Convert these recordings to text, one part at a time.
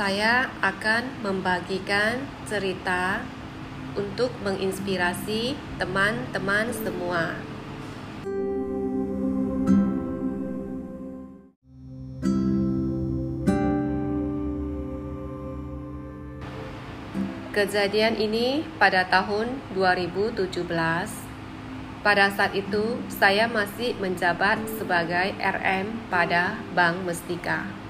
Saya akan membagikan cerita untuk menginspirasi teman-teman semua. Kejadian ini pada tahun 2017. Pada saat itu, saya masih menjabat sebagai RM pada Bank Mestika.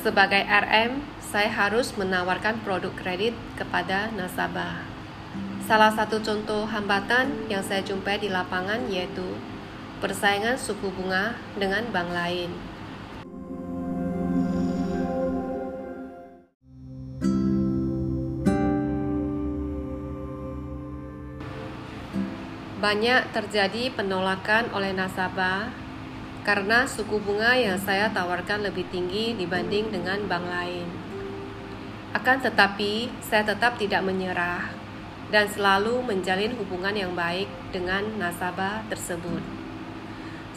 Sebagai RM, saya harus menawarkan produk kredit kepada nasabah. Salah satu contoh hambatan yang saya jumpai di lapangan yaitu persaingan suku bunga dengan bank lain. Banyak terjadi penolakan oleh nasabah karena suku bunga yang saya tawarkan lebih tinggi dibanding dengan bank lain. Akan tetapi, saya tetap tidak menyerah dan selalu menjalin hubungan yang baik dengan nasabah tersebut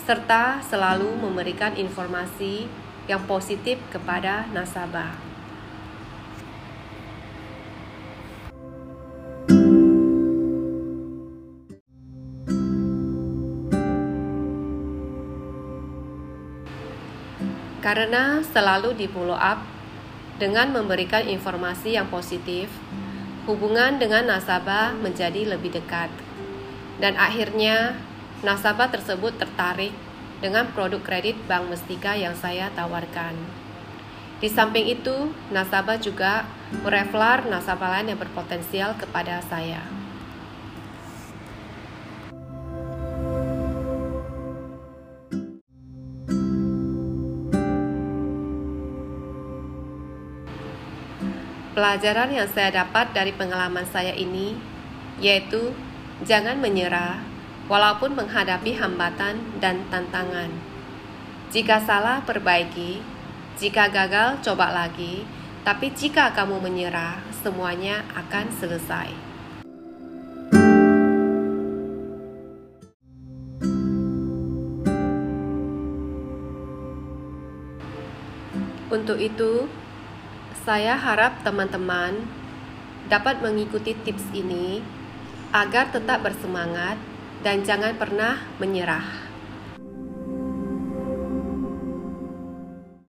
serta selalu memberikan informasi yang positif kepada nasabah. Karena selalu di follow up dengan memberikan informasi yang positif, hubungan dengan nasabah menjadi lebih dekat. Dan akhirnya nasabah tersebut tertarik dengan produk kredit Bank Mestika yang saya tawarkan. Di samping itu, nasabah juga merefer nasabah lain yang berpotensial kepada saya. Pelajaran yang saya dapat dari pengalaman saya ini yaitu jangan menyerah walaupun menghadapi hambatan dan tantangan. Jika salah, perbaiki. Jika gagal, coba lagi. Tapi jika kamu menyerah, semuanya akan selesai. Untuk itu, saya harap teman-teman dapat mengikuti tips ini agar tetap bersemangat dan jangan pernah menyerah.